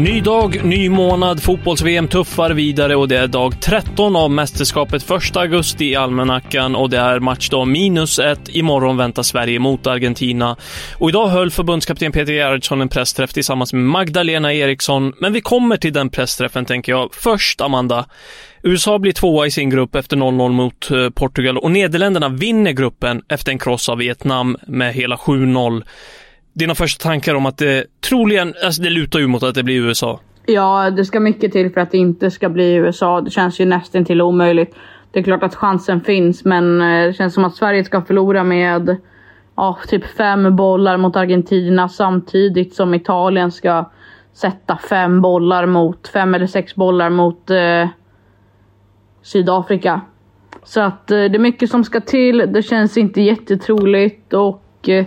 Ny dag, ny månad, fotbolls-VM tuffar vidare och det är dag 13 av mästerskapet 1 augusti i almanackan och det är matchdag minus ett. Imorgon väntar Sverige mot Argentina. Och idag höll förbundskapten Peter Gerhardsson en pressträff tillsammans med Magdalena Eriksson, men vi kommer till den pressträffen tänker jag. Först, Amanda. USA blir tvåa i sin grupp efter 0-0 mot eh, Portugal och Nederländerna vinner gruppen efter en kross av Vietnam med hela 7-0 dina första tankar om att det troligen, alltså det lutar ju mot att det blir USA. Ja, det ska mycket till för att det inte ska bli USA. Det känns ju nästan till omöjligt. Det är klart att chansen finns, men eh, det känns som att Sverige ska förlora med ja, typ fem bollar mot Argentina samtidigt som Italien ska sätta fem bollar mot, fem eller sex bollar mot eh, Sydafrika. Så att eh, det är mycket som ska till. Det känns inte jättetroligt och eh,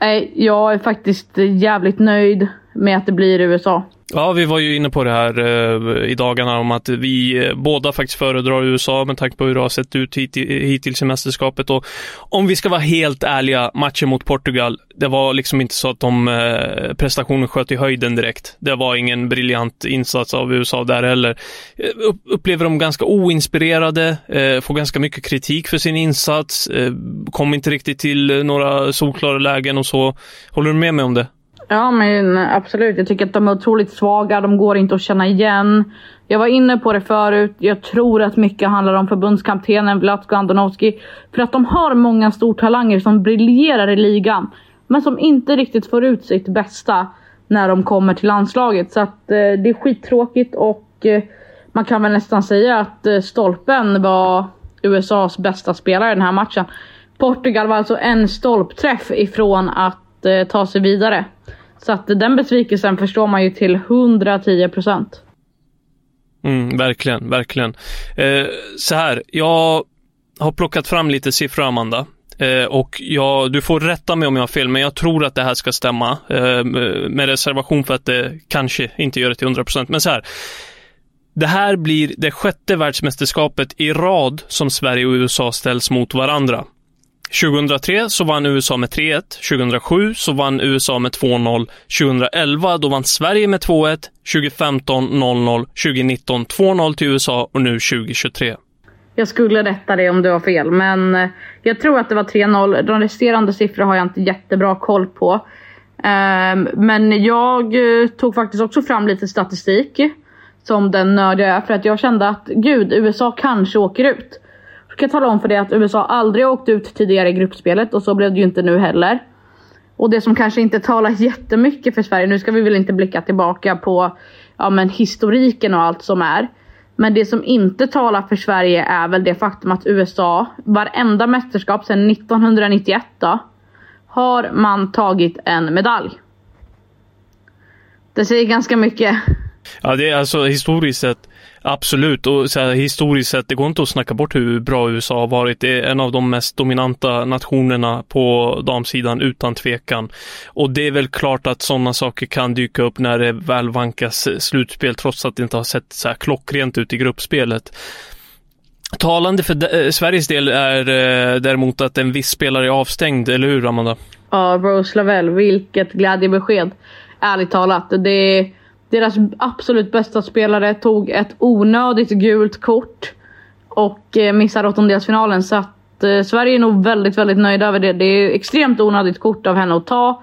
Nej, jag är faktiskt jävligt nöjd med att det blir USA. Ja, vi var ju inne på det här eh, i dagarna om att vi eh, båda faktiskt föredrar USA med tanke på hur det har sett ut hit, hittills i mästerskapet. Och om vi ska vara helt ärliga, matchen mot Portugal, det var liksom inte så att de eh, prestationen sköt i höjden direkt. Det var ingen briljant insats av USA där heller. Eh, upplever de ganska oinspirerade, eh, får ganska mycket kritik för sin insats, eh, kom inte riktigt till några solklara lägen och så. Håller du med mig om det? Ja men absolut. Jag tycker att de är otroligt svaga. De går inte att känna igen. Jag var inne på det förut. Jag tror att mycket handlar om förbundskaptenen Vlatko Andonovski. För att de har många stortalanger som briljerar i ligan. Men som inte riktigt får ut sitt bästa när de kommer till landslaget. Så att eh, det är skittråkigt och eh, man kan väl nästan säga att eh, Stolpen var USAs bästa spelare i den här matchen. Portugal var alltså en stolpträff ifrån att eh, ta sig vidare. Så att den besvikelsen förstår man ju till 110 procent. Mm, verkligen, verkligen. Eh, så här, jag har plockat fram lite siffror, Amanda. Eh, och jag, du får rätta mig om jag har fel, men jag tror att det här ska stämma. Eh, med reservation för att det kanske inte gör det till 100 procent. Men så här. Det här blir det sjätte världsmästerskapet i rad som Sverige och USA ställs mot varandra. 2003 så vann USA med 3-1. 2007 så vann USA med 2-0. 2011 då vann Sverige med 2-1. 2015 0-0. 2019 2-0 till USA och nu 2023. Jag skulle rätta det om du har fel, men eh, jag tror att det var 3-0. De resterande siffrorna har jag inte jättebra koll på. Ehm, men jag eh, tog faktiskt också fram lite statistik som den nörd jag är för att jag kände att gud, USA kanske åker ut. Jag ska tala om för dig att USA aldrig åkt ut tidigare i gruppspelet och så blev det ju inte nu heller. Och det som kanske inte talar jättemycket för Sverige, nu ska vi väl inte blicka tillbaka på ja, men historiken och allt som är. Men det som inte talar för Sverige är väl det faktum att USA, varenda mästerskap sedan 1991 då, har man tagit en medalj. Det säger ganska mycket. Ja, det är alltså historiskt sett Absolut, och så här, historiskt sett, det går inte att snacka bort hur bra USA har varit. Det är en av de mest dominanta nationerna på damsidan utan tvekan. Och det är väl klart att sådana saker kan dyka upp när det väl vankas slutspel, trots att det inte har sett så här klockrent ut i gruppspelet. Talande för eh, Sveriges del är eh, däremot att en viss spelare är avstängd, eller hur Amanda? Ja, Rose Lavelle, vilket glädjebesked. Ärligt talat. Det deras absolut bästa spelare tog ett onödigt gult kort och eh, missar åttondelsfinalen. Så att eh, Sverige är nog väldigt, väldigt nöjda över det. Det är extremt onödigt kort av henne att ta.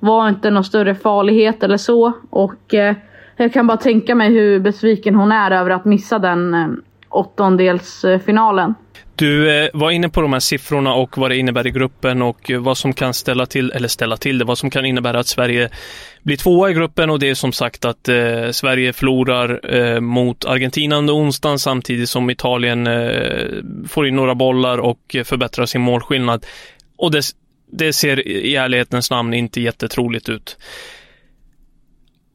Var inte någon större farlighet eller så. Och eh, jag kan bara tänka mig hur besviken hon är över att missa den eh, åttondelsfinalen. Du eh, var inne på de här siffrorna och vad det innebär i gruppen och eh, vad som kan ställa till, eller ställa till det, vad som kan innebära att Sverige blir tvåa i gruppen och det är som sagt att eh, Sverige förlorar eh, mot Argentina under onsdagen samtidigt som Italien eh, får in några bollar och eh, förbättrar sin målskillnad. Och det, det ser i ärlighetens namn inte jättetroligt ut.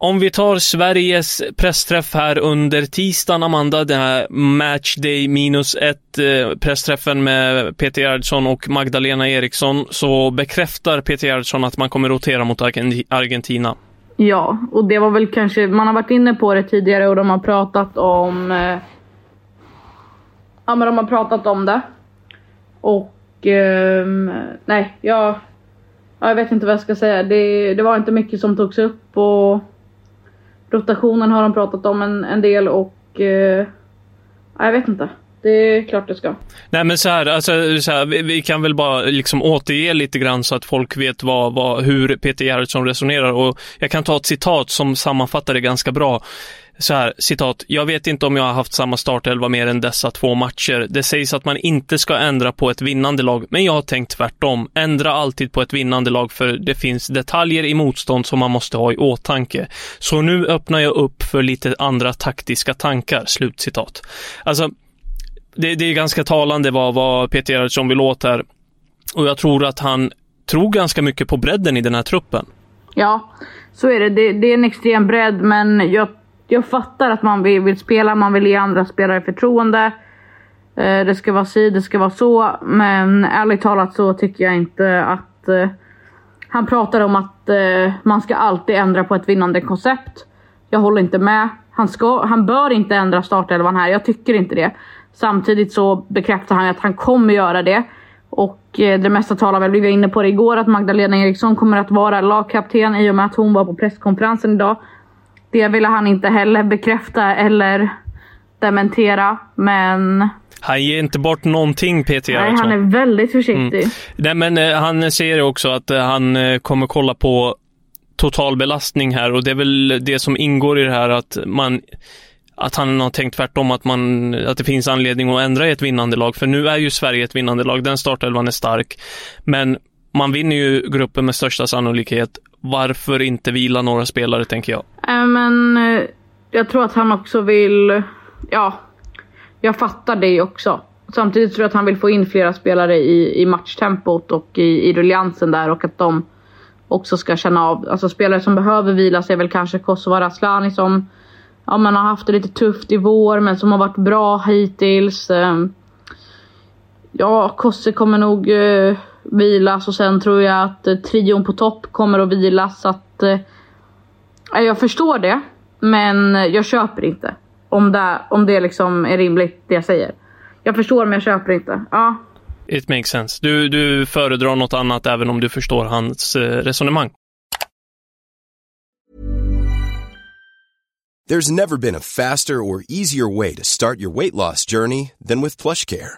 Om vi tar Sveriges pressträff här under tisdagen, Amanda, den här matchday minus ett eh, pressträffen med Peter Gerhardsson och Magdalena Eriksson, så bekräftar Peter Gerhardsson att man kommer rotera mot Argentina. Ja, och det var väl kanske, man har varit inne på det tidigare och de har pratat om... Eh, ja men de har pratat om det. Och... Eh, nej, jag... Jag vet inte vad jag ska säga. Det, det var inte mycket som togs upp och rotationen har de pratat om en, en del och eh, jag vet inte. Det är klart det ska. Nej men så här, alltså, så här, vi, vi, kan väl bara liksom återge lite grann så att folk vet vad, vad, hur Peter Gerhardsson resonerar och jag kan ta ett citat som sammanfattar det ganska bra så här, citat, jag vet inte om jag har haft samma startelva mer än dessa två matcher. Det sägs att man inte ska ändra på ett vinnande lag, men jag har tänkt tvärtom. Ändra alltid på ett vinnande lag, för det finns detaljer i motstånd som man måste ha i åtanke. Så nu öppnar jag upp för lite andra taktiska tankar. Slut citat. Alltså, det, det är ganska talande vad, vad Peter Gerhardsson vill åt här. Och jag tror att han tror ganska mycket på bredden i den här truppen. Ja, så är det. Det, det är en extrem bredd, men jag jag fattar att man vill, vill, spela, man vill ge andra spelare förtroende. Eh, det ska vara si, det ska vara så. Men ärligt talat så tycker jag inte att... Eh, han pratar om att eh, man ska alltid ändra på ett vinnande koncept. Jag håller inte med. Han, ska, han bör inte ändra startelvan här, jag tycker inte det. Samtidigt så bekräftar han att han kommer göra det. Och eh, det mesta talar väl, vi var inne på det igår, att Magdalena Eriksson kommer att vara lagkapten i och med att hon var på presskonferensen idag. Det ville han inte heller bekräfta eller dementera, men... Han ger inte bort någonting, Peter Nej, han är väldigt försiktig. Mm. Nej, men eh, han säger också att eh, han eh, kommer kolla på total belastning här och det är väl det som ingår i det här att man att han har tänkt tvärtom, att, man, att det finns anledning att ändra i ett vinnande lag. För nu är ju Sverige ett vinnande lag, den startelvan är stark. Men man vinner ju gruppen med största sannolikhet varför inte vila några spelare, tänker jag. Äh, men eh, jag tror att han också vill... Ja, jag fattar det också. Samtidigt tror jag att han vill få in flera spelare i, i matchtempot och i, i ruljansen där och att de också ska känna av... Alltså spelare som behöver vila sig är väl kanske Kosova Raslani som ja, man har haft det lite tufft i vår men som har varit bra hittills. Ehm, ja, Kosse kommer nog eh, vilas och sen tror jag att eh, trion på topp kommer att vilas. Så att, eh, jag förstår det, men jag köper inte. Om det, om det liksom är rimligt det jag säger. Jag förstår men jag köper inte. Ja. It makes sense. Du, du föredrar något annat även om du förstår hans eh, resonemang. There's never been a faster or easier way to start your weight loss journey than with plush care.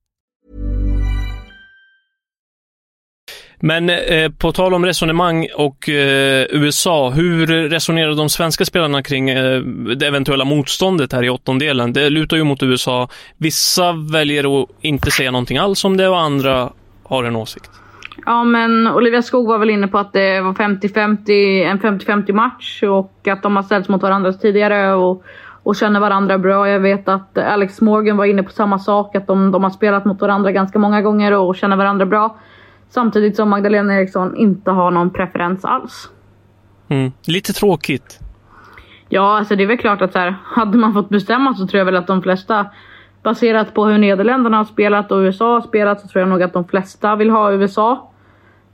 Men eh, på tal om resonemang och eh, USA, hur resonerar de svenska spelarna kring eh, det eventuella motståndet här i åttondelen? Det lutar ju mot USA. Vissa väljer att inte säga någonting alls om det och andra har en åsikt. Ja, men Olivia Skog var väl inne på att det var 50-50, en 50-50 match och att de har ställts mot varandra tidigare och, och känner varandra bra. Jag vet att Alex Morgan var inne på samma sak, att de, de har spelat mot varandra ganska många gånger och känner varandra bra. Samtidigt som Magdalena Eriksson inte har någon preferens alls. Mm. Lite tråkigt. Ja, alltså det är väl klart att så här, hade man fått bestämma så tror jag väl att de flesta Baserat på hur Nederländerna har spelat och USA har spelat så tror jag nog att de flesta vill ha USA.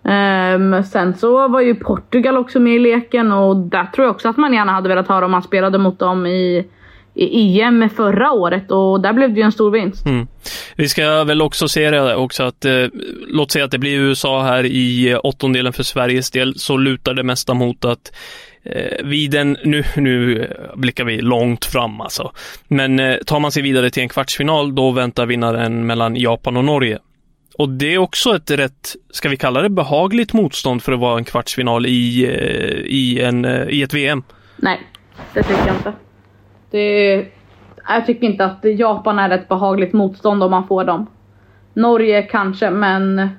Um, sen så var ju Portugal också med i leken och där tror jag också att man gärna hade velat ha dem. Man spelade mot dem i, i EM förra året och där blev det ju en stor vinst. Mm. Vi ska väl också se det också att, eh, låt säga att det blir USA här i eh, åttondelen för Sveriges del, så lutar det mesta mot att eh, vid en, nu, nu blickar vi långt fram alltså, men eh, tar man sig vidare till en kvartsfinal, då väntar vinnaren mellan Japan och Norge. Och det är också ett rätt, ska vi kalla det behagligt motstånd för att vara en kvartsfinal i, eh, i, en, i ett VM? Nej, det tycker jag inte. Det, jag tycker inte att Japan är ett behagligt motstånd om man får dem. Norge kanske, men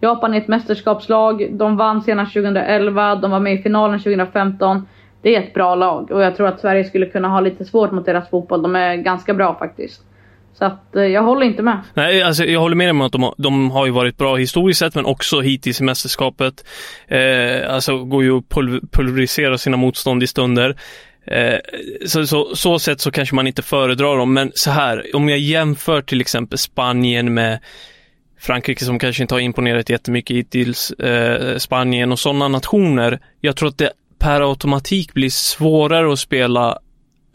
Japan är ett mästerskapslag. De vann senast 2011, de var med i finalen 2015. Det är ett bra lag och jag tror att Sverige skulle kunna ha lite svårt mot deras fotboll. De är ganska bra faktiskt. Så att eh, jag håller inte med. Nej, alltså jag håller med om att de, har, de har ju varit bra historiskt sett, men också hittills i mästerskapet. Eh, alltså går ju att pulverisera sina motstånd i stunder. Eh, så, så, så sätt så kanske man inte föredrar dem, men så här, om jag jämför till exempel Spanien med Frankrike som kanske inte har imponerat jättemycket hittills, eh, Spanien och sådana nationer. Jag tror att det per automatik blir svårare att spela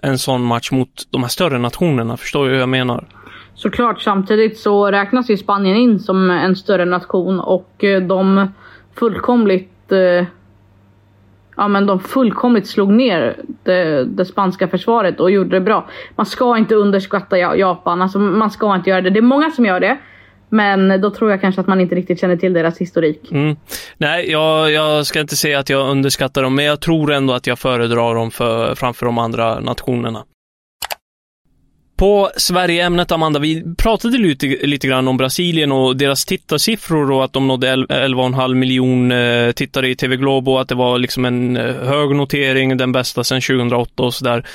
en sån match mot de här större nationerna. Förstår du hur jag menar? Såklart. Samtidigt så räknas ju Spanien in som en större nation och eh, de fullkomligt eh, ja, men de fullkomligt slog ner det, det, spanska försvaret och gjorde det bra. Man ska inte underskatta Japan, alltså man ska inte göra det. Det är många som gör det. Men då tror jag kanske att man inte riktigt känner till deras historik. Mm. Nej, jag, jag, ska inte säga att jag underskattar dem, men jag tror ändå att jag föredrar dem för, framför de andra nationerna. På Sverigeämnet, Amanda, vi pratade lite, lite grann om Brasilien och deras tittarsiffror och att de nådde 11,5 miljon eh, tittare i TV Globo och att det var liksom en eh, hög notering, den bästa sedan 2008 och sådär.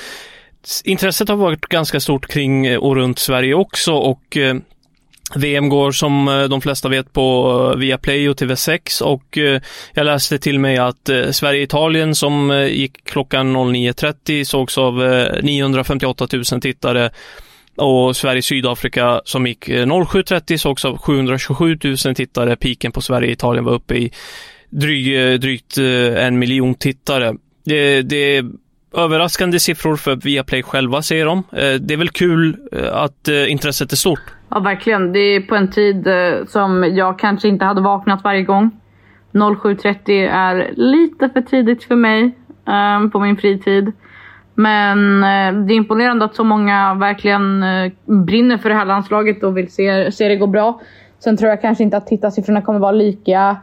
Intresset har varit ganska stort kring eh, och runt Sverige också och VM går som eh, de flesta vet på eh, Viaplay och TV6 och eh, jag läste till mig att Sverige-Italien som gick klockan 09.30 sågs av 958 000 tittare och Sverige-Sydafrika som gick 07.30 sågs av 727 000 tittare. Piken på Sverige-Italien var uppe i dryg, drygt en miljon tittare. Det, det överraskande siffror för Viaplay själva, säger de. Det är väl kul att intresset är stort. Ja, verkligen. Det är på en tid eh, som jag kanske inte hade vaknat varje gång. 07.30 är lite för tidigt för mig um, på min fritid. Men uh, det är imponerande att så många verkligen uh, brinner för det här landslaget och vill se, se det gå bra. Sen tror jag kanske inte att tittarsiffrorna kommer vara lika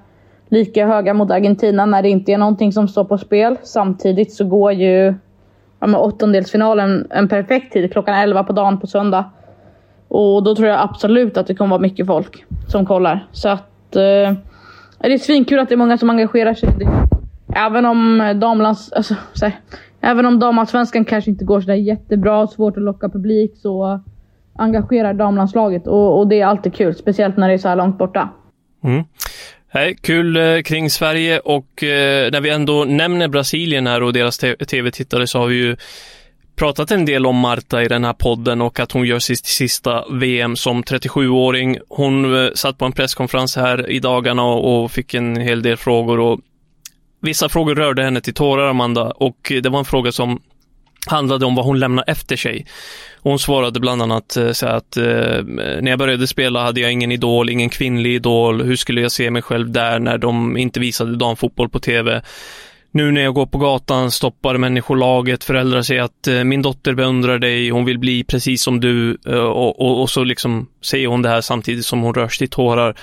lika höga mot Argentina när det inte är någonting som står på spel. Samtidigt så går ju ja, åttondelsfinalen en perfekt tid, klockan 11 på dagen på söndag. Och då tror jag absolut att det kommer vara mycket folk som kollar. Så att eh, det är svinkul att det är många som engagerar sig. Även om damlands, alltså, här, även om damallsvenskan kanske inte går sådär jättebra, svårt att locka publik, så engagerar damlandslaget och, och det är alltid kul. Speciellt när det är så här långt borta. Mm. Nej, kul eh, kring Sverige och eh, när vi ändå nämner Brasilien här och deras tv-tittare så har vi ju pratat en del om Marta i den här podden och att hon gör sitt sista VM som 37-åring. Hon eh, satt på en presskonferens här i dagarna och fick en hel del frågor och vissa frågor rörde henne till tårar, Amanda, och det var en fråga som handlade om vad hon lämnar efter sig. hon svarade bland annat eh, så att eh, när jag började spela hade jag ingen idol, ingen kvinnlig idol. Hur skulle jag se mig själv där när de inte visade damfotboll på TV? Nu när jag går på gatan stoppar människolaget, föräldrar säger att eh, min dotter beundrar dig, hon vill bli precis som du eh, och, och, och, så liksom säger hon det här samtidigt som hon rör sig i tårar.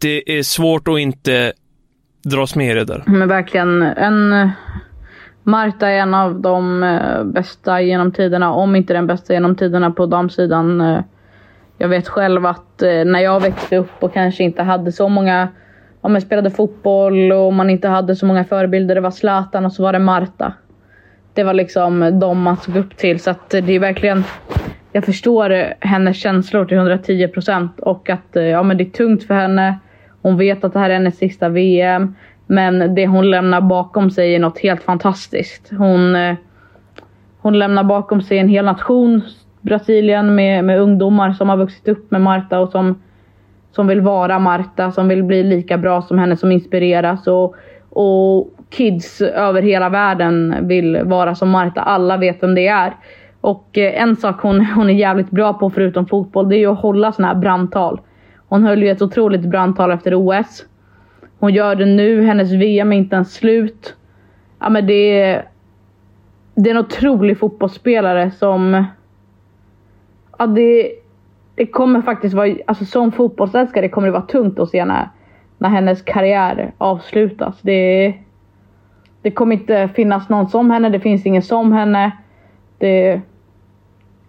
det är svårt att inte dras med i det där. Men verkligen. En, Marta är en av de eh, bästa genom tiderna, om inte den bästa genom tiderna på damsidan. Jag vet själv att när jag växte upp och kanske inte hade så många ja, men spelade fotboll och man inte hade så många förebilder. Det var Zlatan och så var det Marta. Det var liksom de man såg upp till. Så att det är verkligen... Jag förstår hennes känslor till 110 procent och att eh, ja, men det är tungt för henne. Hon vet att det här är hennes sista VM. Men det hon lämnar bakom sig är något helt fantastiskt. Hon, eh, hon lämnar bakom sig en hel nation, Brasilien, med, med ungdomar som har vuxit upp med Marta och som som vill vara Marta, som vill bli lika bra som henne, som inspireras. Och, och kids över hela världen vill vara som Marta. Alla vet vem det är. Och eh, en sak hon, hon är jävligt bra på förutom fotboll, det är ju att hålla sådana här brandtal. Hon höll ju ett otroligt brandtal efter OS. Hon gör det nu, hennes VM är inte ens slut. Ja men det är... Det är en otrolig fotbollsspelare som... Ja det det kommer faktiskt vara, alltså som fotbollsälskare kommer det vara tungt att se när, när hennes karriär avslutas. Det, det kommer inte finnas någon som henne, det finns ingen som henne. Det,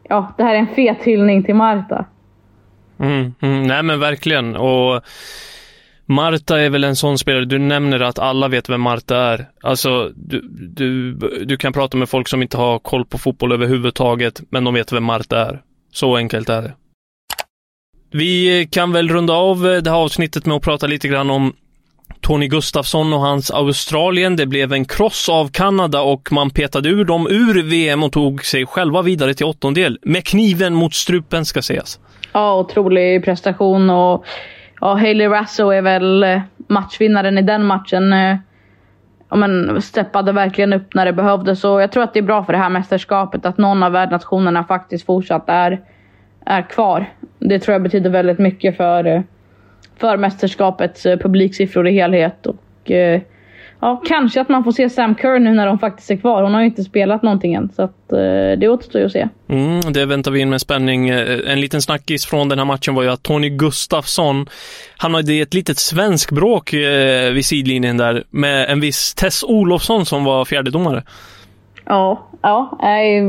ja, det här är en fet hyllning till Marta. Mm, mm, nej men verkligen. Och Marta är väl en sån spelare, du nämner att alla vet vem Marta är. Alltså, du, du, du kan prata med folk som inte har koll på fotboll överhuvudtaget, men de vet vem Marta är. Så enkelt är det. Vi kan väl runda av eh, det här avsnittet med att prata lite grann om Tony Gustafsson och hans Australien. Det blev en kross av Kanada och man petade ur dem ur VM och tog sig själva vidare till åttondel. Med kniven mot strupen ska sägas. Ja, otrolig prestation och ja, Hailey Rasso är väl eh, matchvinnaren i den matchen. Eh, ja, men steppade verkligen upp när det behövdes och jag tror att det är bra för det här mästerskapet att någon av värdnationerna faktiskt fortsatt är är kvar. Det tror jag betyder väldigt mycket för, eh, för mästerskapets eh, publiksiffror i helhet. Och, eh, ja, kanske att man får se Sam Kerr nu när de faktiskt är kvar. Hon har ju inte spelat någonting än, så att, det återstår ju att se. Mm, det väntar vi in med spänning. En liten snackis från den här matchen var ju att Tony Gustafsson, han hade ett litet svenskbråk vid sidlinjen där med en viss Tess Olofsson som var fjärdedomare. Ja, ja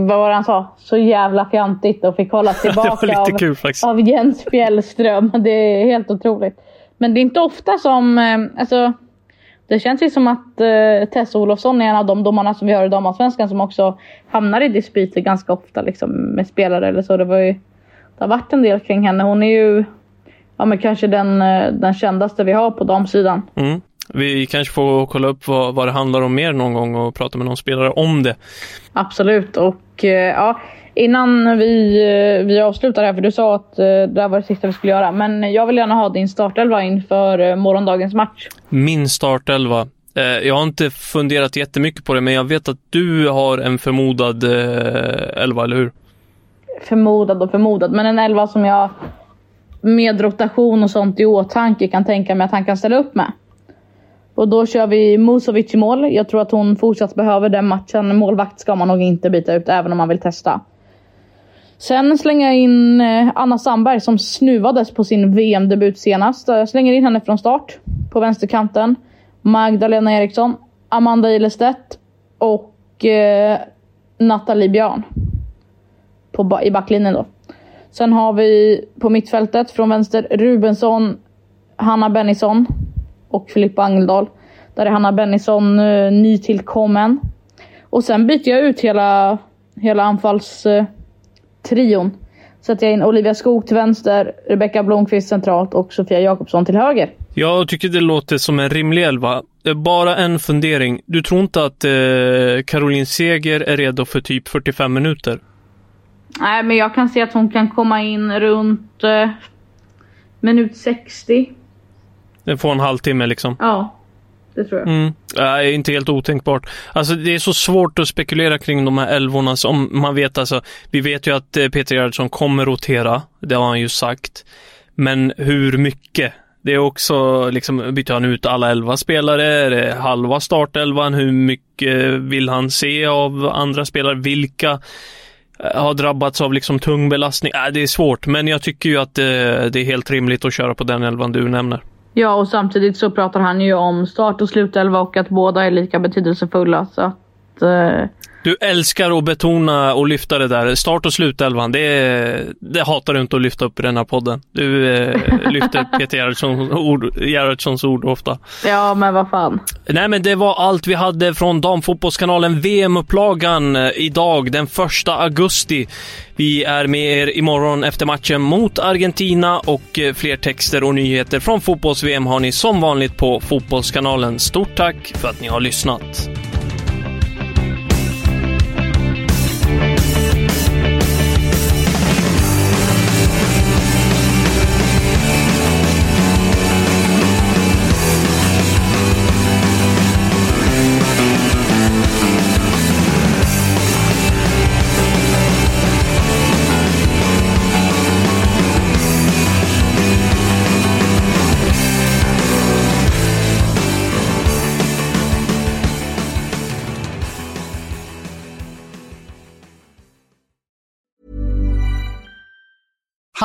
vad var det han sa? Så jävla fjantigt och fick hålla tillbaka av, kul, av Jens Fjällström. Det är helt otroligt. Men det är inte ofta som... Eh, alltså, det känns ju som att eh, Tess Olofsson är en av de domarna som vi har i damallsvenskan som också hamnar i dispyter ganska ofta liksom, med spelare eller så. Det, var ju, det har varit en del kring henne. Hon är ju ja, men kanske den, eh, den kändaste vi har på damsidan. Mm. Vi kanske får kolla upp vad, vad det handlar om mer någon gång och prata med någon spelare om det. Absolut och eh, ja, innan vi, eh, vi avslutar här, för du sa att eh, det här var det sista vi skulle göra, men jag vill gärna ha din startelva inför morgondagens match. Min startelva? Jag har inte funderat jättemycket på det, men jag vet att du har en förmodad elva, eller hur? Förmodad och förmodad, men en elva som jag med rotation och sånt i åtanke kan tänka mig att han kan ställa upp med. Och då kör vi Musovic i mål. Jag tror att hon fortsatt behöver den matchen. Målvakt ska man nog inte byta ut även om man vill testa. Sen slänger jag in eh, Anna Sandberg som snuvades på sin VM-debut senast. Jag slänger in henne från start på vänsterkanten. Magdalena Eriksson, Amanda Ilestedt och eh, Nathalie Björn. På, I backlinjen då. Sen har vi på mittfältet från vänster Rubensson, Hanna Bennison och Filippa Angeldal. Där är Hanna Bennison uh, nytillkommen. Och sen byter jag ut hela, hela anfallstrion. Uh, Sätter jag in Olivia Skog till vänster, Rebecka Blomqvist centralt och Sofia Jakobsson till höger. Jag tycker det låter som en rimlig elva. Bara en fundering. Du tror inte att eh, Caroline Seger är redo för typ 45 minuter? Nej, men jag kan se att hon kan komma in runt eh, minut 60. Den får en halvtimme liksom? Ja, det tror jag. Mm. Äh, inte helt otänkbart. Alltså det är så svårt att spekulera kring de här älvorna som man vet alltså. Vi vet ju att eh, Peter Gerhardsson kommer rotera. Det har han ju sagt. Men hur mycket? Det är också liksom, byter han ut alla elva spelare? Är det halva startelvan? Hur mycket vill han se av andra spelare? Vilka eh, har drabbats av liksom tung belastning? Äh, det är svårt, men jag tycker ju att det, det är helt rimligt att köra på den elvan du nämner. Ja, och samtidigt så pratar han ju om start och slutelva och att båda är lika betydelsefulla. Så att, eh, du älskar att betona och lyfta det där. Start och slutelvan, det, det hatar du inte att lyfta upp i den här podden. Du eh, lyfter Peter Gerhardssons ord, Gerhardssons ord ofta. ja, men vad fan. Nej, men det var allt vi hade från Damfotbollskanalen VM-upplagan eh, idag, den första augusti. Vi är med er imorgon efter matchen mot Argentina och eh, fler texter och nyheter från fotbolls-VM har ni som vanligt på Fotbollskanalen. Stort tack för att ni har lyssnat.